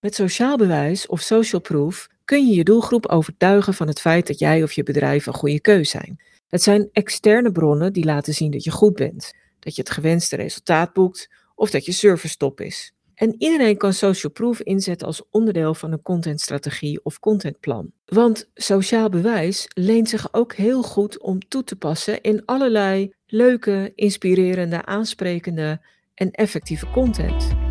Met sociaal bewijs of social proof kun je je doelgroep overtuigen van het feit dat jij of je bedrijf een goede keus zijn. Het zijn externe bronnen die laten zien dat je goed bent, dat je het gewenste resultaat boekt of dat je service top is. En iedereen kan social proof inzetten als onderdeel van een contentstrategie of contentplan. Want sociaal bewijs leent zich ook heel goed om toe te passen in allerlei leuke, inspirerende, aansprekende en effectieve content.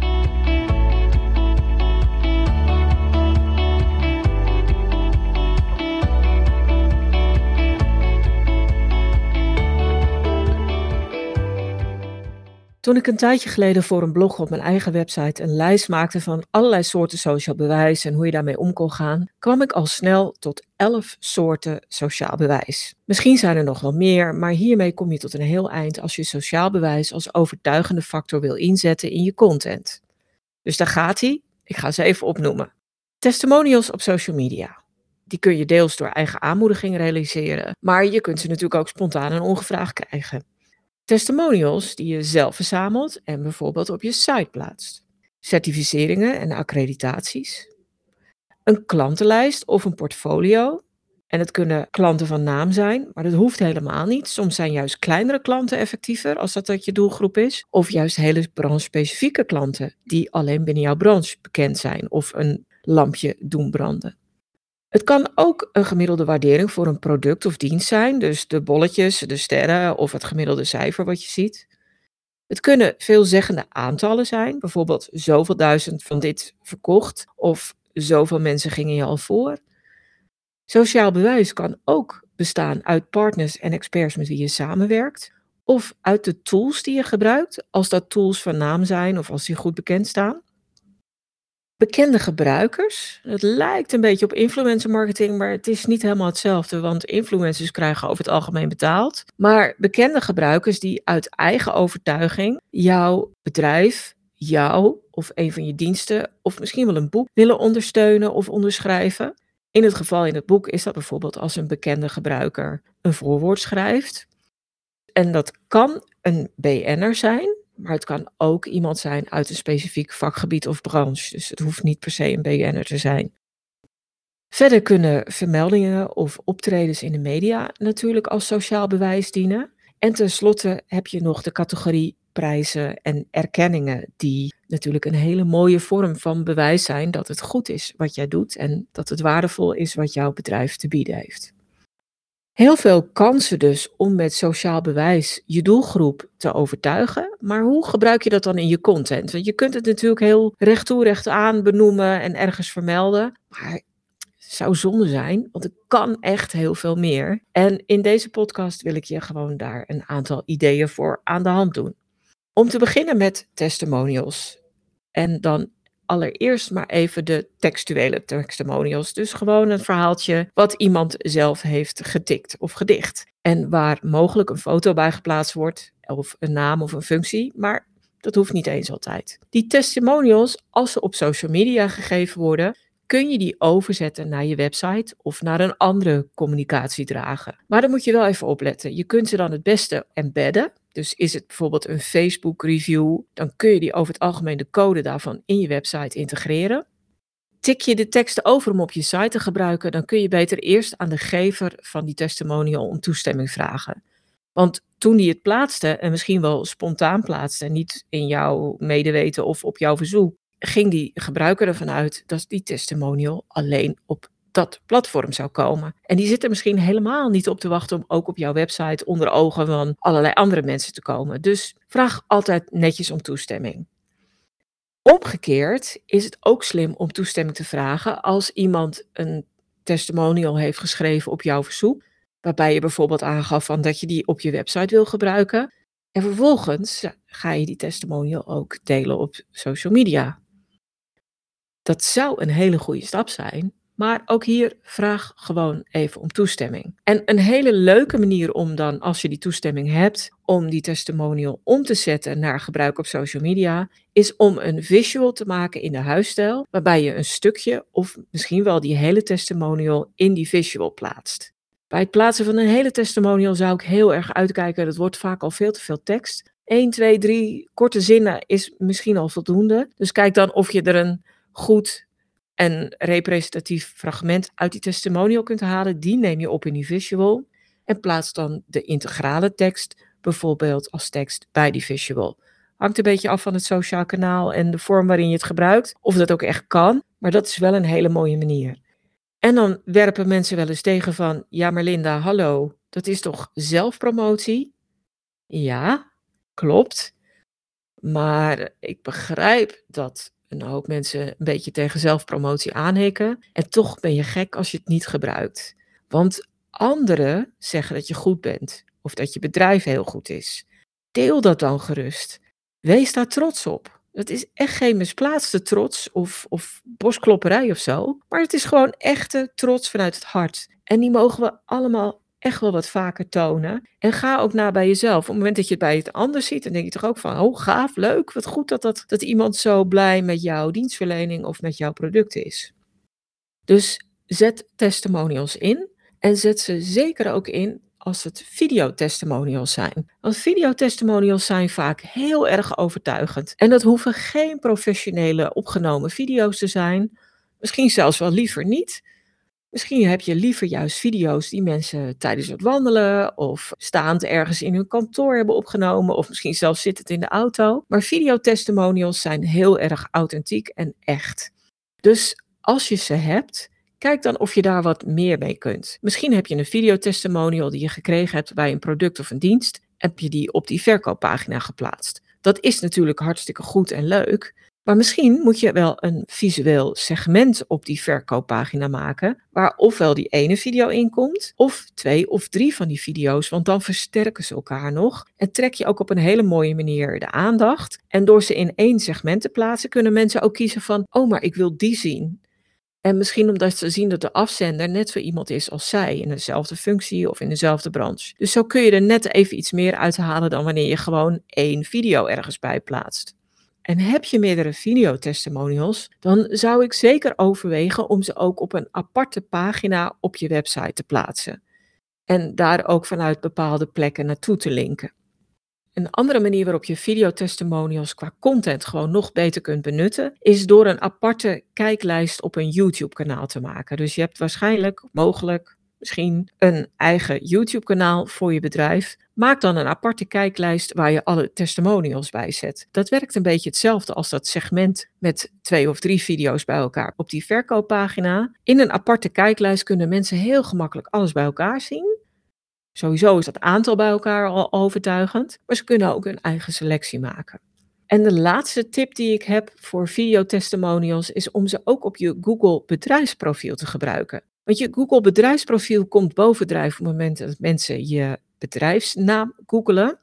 Toen ik een tijdje geleden voor een blog op mijn eigen website een lijst maakte van allerlei soorten sociaal bewijs en hoe je daarmee om kon gaan, kwam ik al snel tot 11 soorten sociaal bewijs. Misschien zijn er nog wel meer, maar hiermee kom je tot een heel eind als je sociaal bewijs als overtuigende factor wil inzetten in je content. Dus daar gaat hij. Ik ga ze even opnoemen. Testimonials op social media. Die kun je deels door eigen aanmoediging realiseren, maar je kunt ze natuurlijk ook spontaan en ongevraagd krijgen. Testimonials die je zelf verzamelt en bijvoorbeeld op je site plaatst. Certificeringen en accreditaties. Een klantenlijst of een portfolio. En het kunnen klanten van naam zijn, maar dat hoeft helemaal niet. Soms zijn juist kleinere klanten effectiever als dat, dat je doelgroep is. Of juist hele branche-specifieke klanten die alleen binnen jouw branche bekend zijn of een lampje doen branden. Het kan ook een gemiddelde waardering voor een product of dienst zijn, dus de bolletjes, de sterren of het gemiddelde cijfer wat je ziet. Het kunnen veelzeggende aantallen zijn, bijvoorbeeld zoveel duizend van dit verkocht of zoveel mensen gingen je al voor. Sociaal bewijs kan ook bestaan uit partners en experts met wie je samenwerkt, of uit de tools die je gebruikt, als dat tools van naam zijn of als die goed bekend staan bekende gebruikers. Het lijkt een beetje op influencer marketing, maar het is niet helemaal hetzelfde, want influencers krijgen over het algemeen betaald. Maar bekende gebruikers die uit eigen overtuiging jouw bedrijf, jou of een van je diensten of misschien wel een boek willen ondersteunen of onderschrijven. In het geval in het boek is dat bijvoorbeeld als een bekende gebruiker een voorwoord schrijft. En dat kan een BN'er zijn, maar het kan ook iemand zijn uit een specifiek vakgebied of branche. Dus het hoeft niet per se een BN'er te zijn. Verder kunnen vermeldingen of optredens in de media natuurlijk als sociaal bewijs dienen. En tenslotte heb je nog de categorie prijzen en erkenningen, die natuurlijk een hele mooie vorm van bewijs zijn dat het goed is wat jij doet en dat het waardevol is wat jouw bedrijf te bieden heeft. Heel veel kansen dus om met sociaal bewijs je doelgroep te overtuigen. Maar hoe gebruik je dat dan in je content? Want je kunt het natuurlijk heel recht toe, recht aan benoemen en ergens vermelden. Maar het zou zonde zijn, want het kan echt heel veel meer. En in deze podcast wil ik je gewoon daar een aantal ideeën voor aan de hand doen. Om te beginnen met testimonials. En dan allereerst maar even de textuele testimonials. Dus gewoon een verhaaltje wat iemand zelf heeft getikt of gedicht. En waar mogelijk een foto bij geplaatst wordt, of een naam of een functie, maar dat hoeft niet eens altijd. Die testimonials, als ze op social media gegeven worden, kun je die overzetten naar je website of naar een andere communicatiedrager. Maar dan moet je wel even opletten. Je kunt ze dan het beste embedden. Dus is het bijvoorbeeld een Facebook review, dan kun je die over het algemeen de code daarvan in je website integreren. Tik je de teksten over om op je site te gebruiken, dan kun je beter eerst aan de gever van die testimonial om toestemming vragen. Want toen die het plaatste, en misschien wel spontaan plaatste, niet in jouw medeweten of op jouw verzoek, ging die gebruiker ervan uit dat die testimonial alleen op dat platform zou komen. En die zit er misschien helemaal niet op te wachten om ook op jouw website onder ogen van allerlei andere mensen te komen. Dus vraag altijd netjes om toestemming. Omgekeerd is het ook slim om toestemming te vragen als iemand een testimonial heeft geschreven op jouw verzoek, waarbij je bijvoorbeeld aangaf van dat je die op je website wil gebruiken. En vervolgens ga je die testimonial ook delen op social media. Dat zou een hele goede stap zijn, maar ook hier vraag gewoon even om toestemming. En een hele leuke manier om dan, als je die toestemming hebt, om die testimonial om te zetten naar gebruik op social media, is om een visual te maken in de huisstijl, waarbij je een stukje of misschien wel die hele testimonial in die visual plaatst. Bij het plaatsen van een hele testimonial zou ik heel erg uitkijken. Dat wordt vaak al veel te veel tekst. 1, 2, 3 korte zinnen is misschien al voldoende. Dus kijk dan of je er een goed een representatief fragment uit die testimonial kunt halen, die neem je op in die visual en plaats dan de integrale tekst bijvoorbeeld als tekst bij die visual. Hangt een beetje af van het sociaal kanaal en de vorm waarin je het gebruikt, of dat ook echt kan, maar dat is wel een hele mooie manier. En dan werpen mensen wel eens tegen van, ja maar Linda, hallo, dat is toch zelfpromotie? Ja, klopt. Maar ik begrijp dat een hoop mensen een beetje tegen zelfpromotie aanhikken. En toch ben je gek als je het niet gebruikt. Want anderen zeggen dat je goed bent of dat je bedrijf heel goed is. Deel dat dan gerust. Wees daar trots op. Het is echt geen misplaatste trots of, of bosklopperij of zo. Maar het is gewoon echte trots vanuit het hart. En die mogen we allemaal echt wel wat vaker tonen. En ga ook na bij jezelf. Op het moment dat je het bij het ander ziet, dan denk je toch ook van, oh gaaf, leuk, wat goed dat, dat, dat iemand zo blij met jouw dienstverlening of met jouw product is. Dus zet testimonials in en zet ze zeker ook in als het videotestimonials zijn. Want videotestimonials zijn vaak heel erg overtuigend. En dat hoeven geen professionele opgenomen video's te zijn. Misschien zelfs wel liever niet. Misschien heb je liever juist video's die mensen tijdens het wandelen of staand ergens in hun kantoor hebben opgenomen, of misschien zelfs zittend in de auto. Maar videotestimonials zijn heel erg authentiek en echt. Dus als je ze hebt, kijk dan of je daar wat meer mee kunt. Misschien heb je een videotestimonial die je gekregen hebt bij een product of een dienst, heb je die op die verkooppagina geplaatst. Dat is natuurlijk hartstikke goed en leuk, maar misschien moet je wel een visueel segment op die verkooppagina maken, waar ofwel die ene video in komt, of twee of drie van die video's, want dan versterken ze elkaar nog. En trek je ook op een hele mooie manier de aandacht. En door ze in één segment te plaatsen, kunnen mensen ook kiezen van, oh, maar ik wil die zien. En misschien omdat ze zien dat de afzender net zo iemand is als zij, in dezelfde functie of in dezelfde branche. Dus zo kun je er net even iets meer uithalen dan wanneer je gewoon één video ergens bij plaatst. En heb je meerdere videotestimonials, dan zou ik zeker overwegen om ze ook op een aparte pagina op je website te plaatsen. En daar ook vanuit bepaalde plekken naartoe te linken. Een andere manier waarop je videotestimonials qua content gewoon nog beter kunt benutten, is door een aparte kijklijst op een YouTube-kanaal te maken. Dus je hebt waarschijnlijk, mogelijk, misschien een eigen YouTube-kanaal voor je bedrijf. Maak dan een aparte kijklijst waar je alle testimonials bij zet. Dat werkt een beetje hetzelfde als dat segment met twee of drie video's bij elkaar op die verkooppagina. In een aparte kijklijst kunnen mensen heel gemakkelijk alles bij elkaar zien. Sowieso is dat aantal bij elkaar al overtuigend, maar ze kunnen ook hun eigen selectie maken. En de laatste tip die ik heb voor videotestimonials is om ze ook op je Google bedrijfsprofiel te gebruiken. Want je Google bedrijfsprofiel komt bovendrijven op het moment dat mensen je bedrijfsnaam googelen.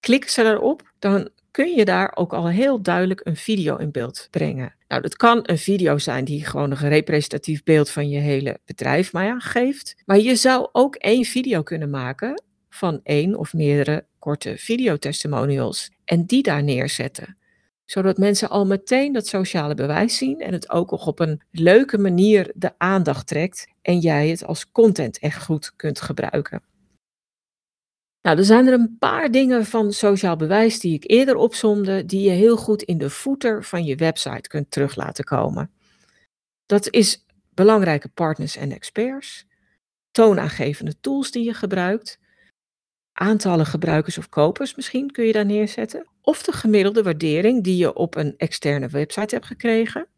Klikken ze daarop, dan kun je daar ook al heel duidelijk een video in beeld brengen. Nou, dat kan een video zijn die gewoon een representatief beeld van je hele bedrijf maar ja, geeft. Maar je zou ook één video kunnen maken van één of meerdere korte videotestimonials en die daar neerzetten zodat mensen al meteen dat sociale bewijs zien en het ook nog op een leuke manier de aandacht trekt en jij het als content echt goed kunt gebruiken. Nou, er zijn er een paar dingen van sociaal bewijs die ik eerder opzomde, die je heel goed in de footer van je website kunt terug laten komen. Dat is belangrijke partners en experts, toonaangevende tools die je gebruikt, aantallen gebruikers of kopers misschien kun je daar neerzetten. Of de gemiddelde waardering die je op een externe website hebt gekregen.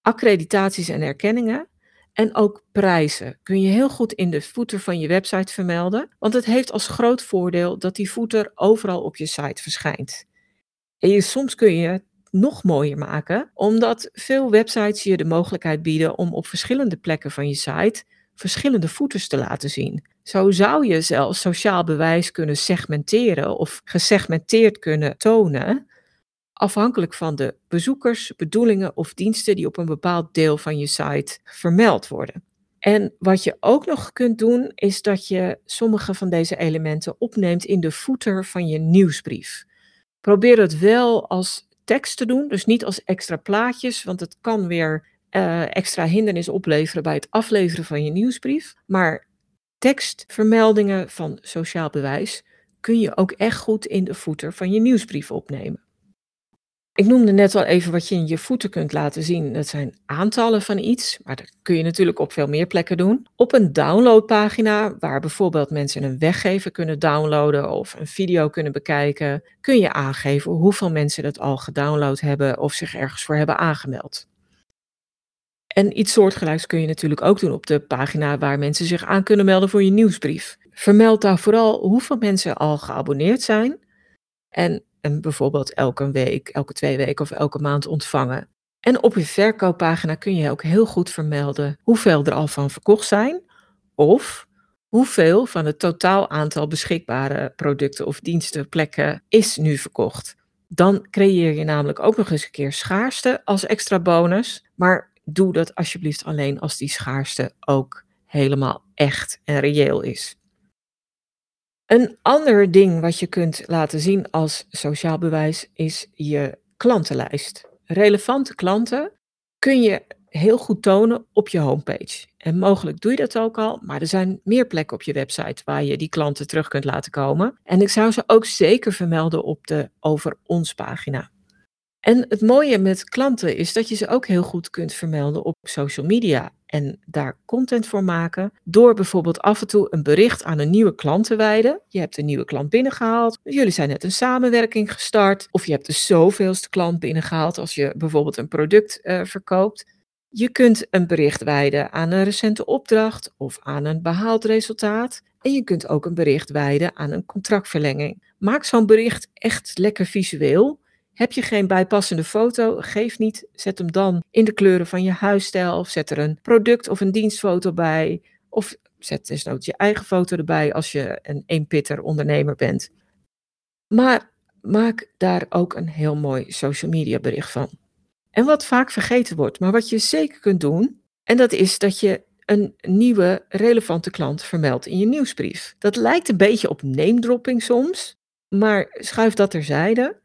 Accreditaties en erkenningen. En ook prijzen kun je heel goed in de footer van je website vermelden, want het heeft als groot voordeel dat die footer overal op je site verschijnt. En soms kun je het nog mooier maken, omdat veel websites je de mogelijkheid bieden om op verschillende plekken van je site verschillende footers te laten zien. Zo zou je zelfs sociaal bewijs kunnen segmenteren of gesegmenteerd kunnen tonen, afhankelijk van de bezoekers, bedoelingen of diensten die op een bepaald deel van je site vermeld worden. En wat je ook nog kunt doen, is dat je sommige van deze elementen opneemt in de footer van je nieuwsbrief. Probeer het wel als tekst te doen, dus niet als extra plaatjes, want het kan weer uh, extra hindernis opleveren bij het afleveren van je nieuwsbrief. Maar tekstvermeldingen van sociaal bewijs kun je ook echt goed in de footer van je nieuwsbrief opnemen. Ik noemde net al even wat je in je voeten kunt laten zien. Dat zijn aantallen van iets, maar dat kun je natuurlijk op veel meer plekken doen. Op een downloadpagina, waar bijvoorbeeld mensen een weggever kunnen downloaden of een video kunnen bekijken, kun je aangeven hoeveel mensen dat al gedownload hebben of zich ergens voor hebben aangemeld. En iets soortgelijks kun je natuurlijk ook doen op de pagina waar mensen zich aan kunnen melden voor je nieuwsbrief. Vermeld daar vooral hoeveel mensen al geabonneerd zijn en, en bijvoorbeeld elke week, elke twee weken of elke maand ontvangen. En op je verkooppagina kun je ook heel goed vermelden hoeveel er al van verkocht zijn of hoeveel van het totaal aantal beschikbare producten of diensten plekken is nu verkocht. Dan creëer je namelijk ook nog eens een keer schaarste als extra bonus, maar doe dat alsjeblieft alleen als die schaarste ook helemaal echt en reëel is. Een ander ding wat je kunt laten zien als sociaal bewijs is je klantenlijst. Relevante klanten kun je heel goed tonen op je homepage. En mogelijk doe je dat ook al, maar er zijn meer plekken op je website waar je die klanten terug kunt laten komen. En ik zou ze ook zeker vermelden op de Over ons pagina. En het mooie met klanten is dat je ze ook heel goed kunt vermelden op social media en daar content voor maken. Door bijvoorbeeld af en toe een bericht aan een nieuwe klant te wijden. Je hebt een nieuwe klant binnengehaald. Jullie zijn net een samenwerking gestart. Of je hebt de zoveelste klant binnengehaald als je bijvoorbeeld een product uh, verkoopt. Je kunt een bericht wijden aan een recente opdracht of aan een behaald resultaat. En je kunt ook een bericht wijden aan een contractverlenging. Maak zo'n bericht echt lekker visueel. Heb je geen bijpassende foto? Geef niet. Zet hem dan in de kleuren van je huisstijl. Of zet er een product of een dienstfoto bij. Of zet desnoods je eigen foto erbij als je een eenpitter ondernemer bent. Maar maak daar ook een heel mooi social media bericht van. En wat vaak vergeten wordt, maar wat je zeker kunt doen, en dat is dat je een nieuwe relevante klant vermeldt in je nieuwsbrief. Dat lijkt een beetje op name dropping soms, maar schuif dat terzijde.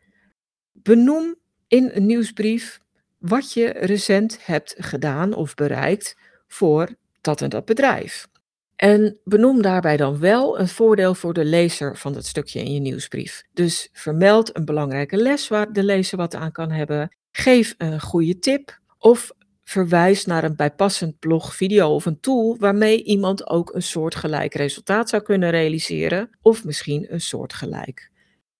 Benoem in een nieuwsbrief wat je recent hebt gedaan of bereikt voor dat en dat bedrijf. En benoem daarbij dan wel een voordeel voor de lezer van dat stukje in je nieuwsbrief. Dus vermeld een belangrijke les waar de lezer wat aan kan hebben. Geef een goede tip of verwijs naar een bijpassend blog, video of een tool waarmee iemand ook een soortgelijk resultaat zou kunnen realiseren of misschien een soortgelijk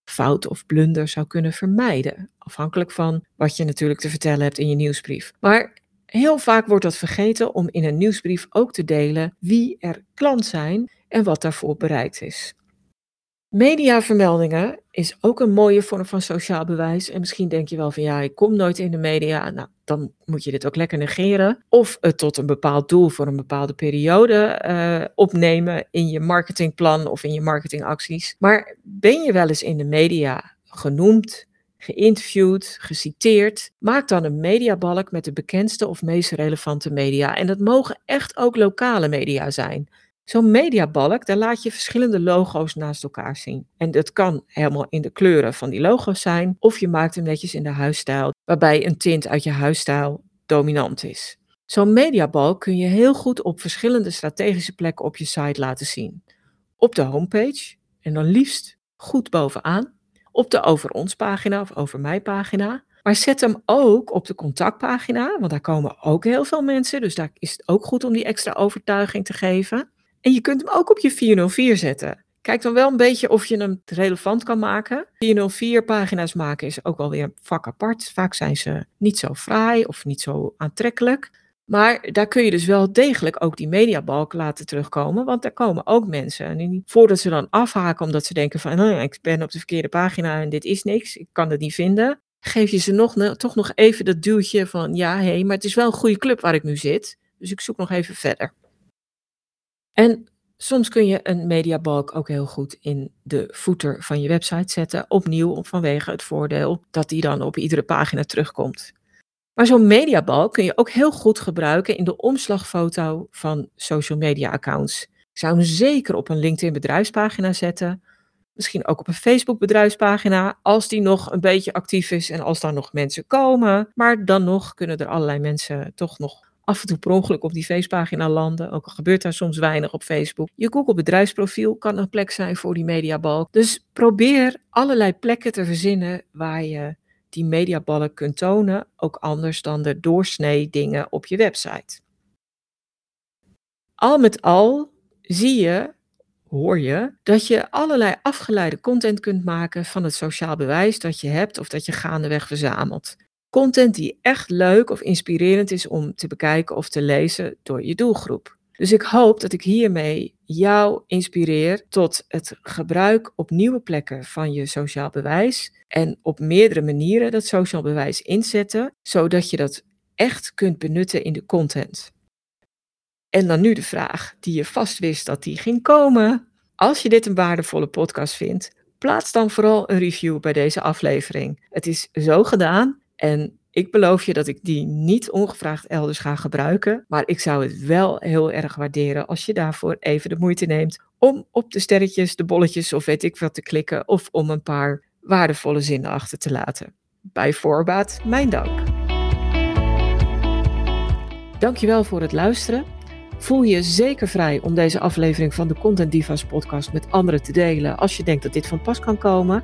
fout of blunder zou kunnen vermijden. Afhankelijk van wat je natuurlijk te vertellen hebt in je nieuwsbrief. Maar heel vaak wordt dat vergeten om in een nieuwsbrief ook te delen wie er klant zijn en wat daarvoor bereikt is. Mediavermeldingen is ook een mooie vorm van sociaal bewijs. En misschien denk je wel van ja, ik kom nooit in de media. Nou, dan moet je dit ook lekker negeren. Of het tot een bepaald doel voor een bepaalde periode uh, opnemen in je marketingplan of in je marketingacties. Maar ben je wel eens in de media genoemd, geïnterviewd, geciteerd? Maak dan een mediabalk met de bekendste of meest relevante media. En dat mogen echt ook lokale media zijn. Zo'n mediabalk, daar laat je verschillende logo's naast elkaar zien. En dat kan helemaal in de kleuren van die logo's zijn, of je maakt hem netjes in de huisstijl, waarbij een tint uit je huisstijl dominant is. Zo'n mediabalk kun je heel goed op verschillende strategische plekken op je site laten zien. Op de homepage, en dan liefst goed bovenaan, op de Over ons pagina of Over mij pagina. Maar zet hem ook op de contactpagina, want daar komen ook heel veel mensen, dus daar is het ook goed om die extra overtuiging te geven. En je kunt hem ook op je 404 zetten. Kijk dan wel een beetje of je hem relevant kan maken. 404 pagina's maken is ook wel weer vak apart. Vaak zijn ze niet zo fraai of niet zo aantrekkelijk. Maar daar kun je dus wel degelijk ook die mediabalk laten terugkomen. Want daar komen ook mensen. En voordat ze dan afhaken omdat ze denken van... Nou ik ben op de verkeerde pagina en dit is niks. Ik kan het niet vinden. Geef je ze nog, toch nog even dat duwtje van... Ja, hé, hey, maar het is wel een goede club waar ik nu zit. Dus ik zoek nog even verder. En soms kun je een mediabalk ook heel goed in de footer van je website zetten. Opnieuw vanwege het voordeel dat die dan op iedere pagina terugkomt. Maar zo'n mediabalk kun je ook heel goed gebruiken in de omslagfoto van social media accounts. Ik zou hem zeker op een LinkedIn bedrijfspagina zetten. Misschien ook op een Facebook bedrijfspagina, als die nog een beetje actief is en als daar nog mensen komen. Maar dan nog kunnen er allerlei mensen toch nog af en toe per ongeluk op die feestpagina landen. Ook al gebeurt daar soms weinig op Facebook. Je Google bedrijfsprofiel kan een plek zijn voor die mediabalk. Dus probeer allerlei plekken te verzinnen waar je die mediaballen kunt tonen, ook anders dan de doorsnee dingen op je website. Al met al zie je, hoor je, dat je allerlei afgeleide content kunt maken van het sociaal bewijs dat je hebt of dat je gaandeweg verzamelt. Content die echt leuk of inspirerend is om te bekijken of te lezen door je doelgroep. Dus ik hoop dat ik hiermee jou inspireer tot het gebruik op nieuwe plekken van je sociaal bewijs en op meerdere manieren dat sociaal bewijs inzetten, zodat je dat echt kunt benutten in de content. En dan nu de vraag die je vast wist dat die ging komen. Als je dit een waardevolle podcast vindt, plaats dan vooral een review bij deze aflevering. Het is zo gedaan en ik beloof je dat ik die niet ongevraagd elders ga gebruiken, maar ik zou het wel heel erg waarderen als je daarvoor even de moeite neemt om op de sterretjes, de bolletjes of weet ik wat te klikken of om een paar waardevolle zinnen achter te laten. Bij voorbaat mijn dank. Dankjewel voor het luisteren. Voel je zeker vrij om deze aflevering van de Content Divas podcast met anderen te delen als je denkt dat dit van pas kan komen.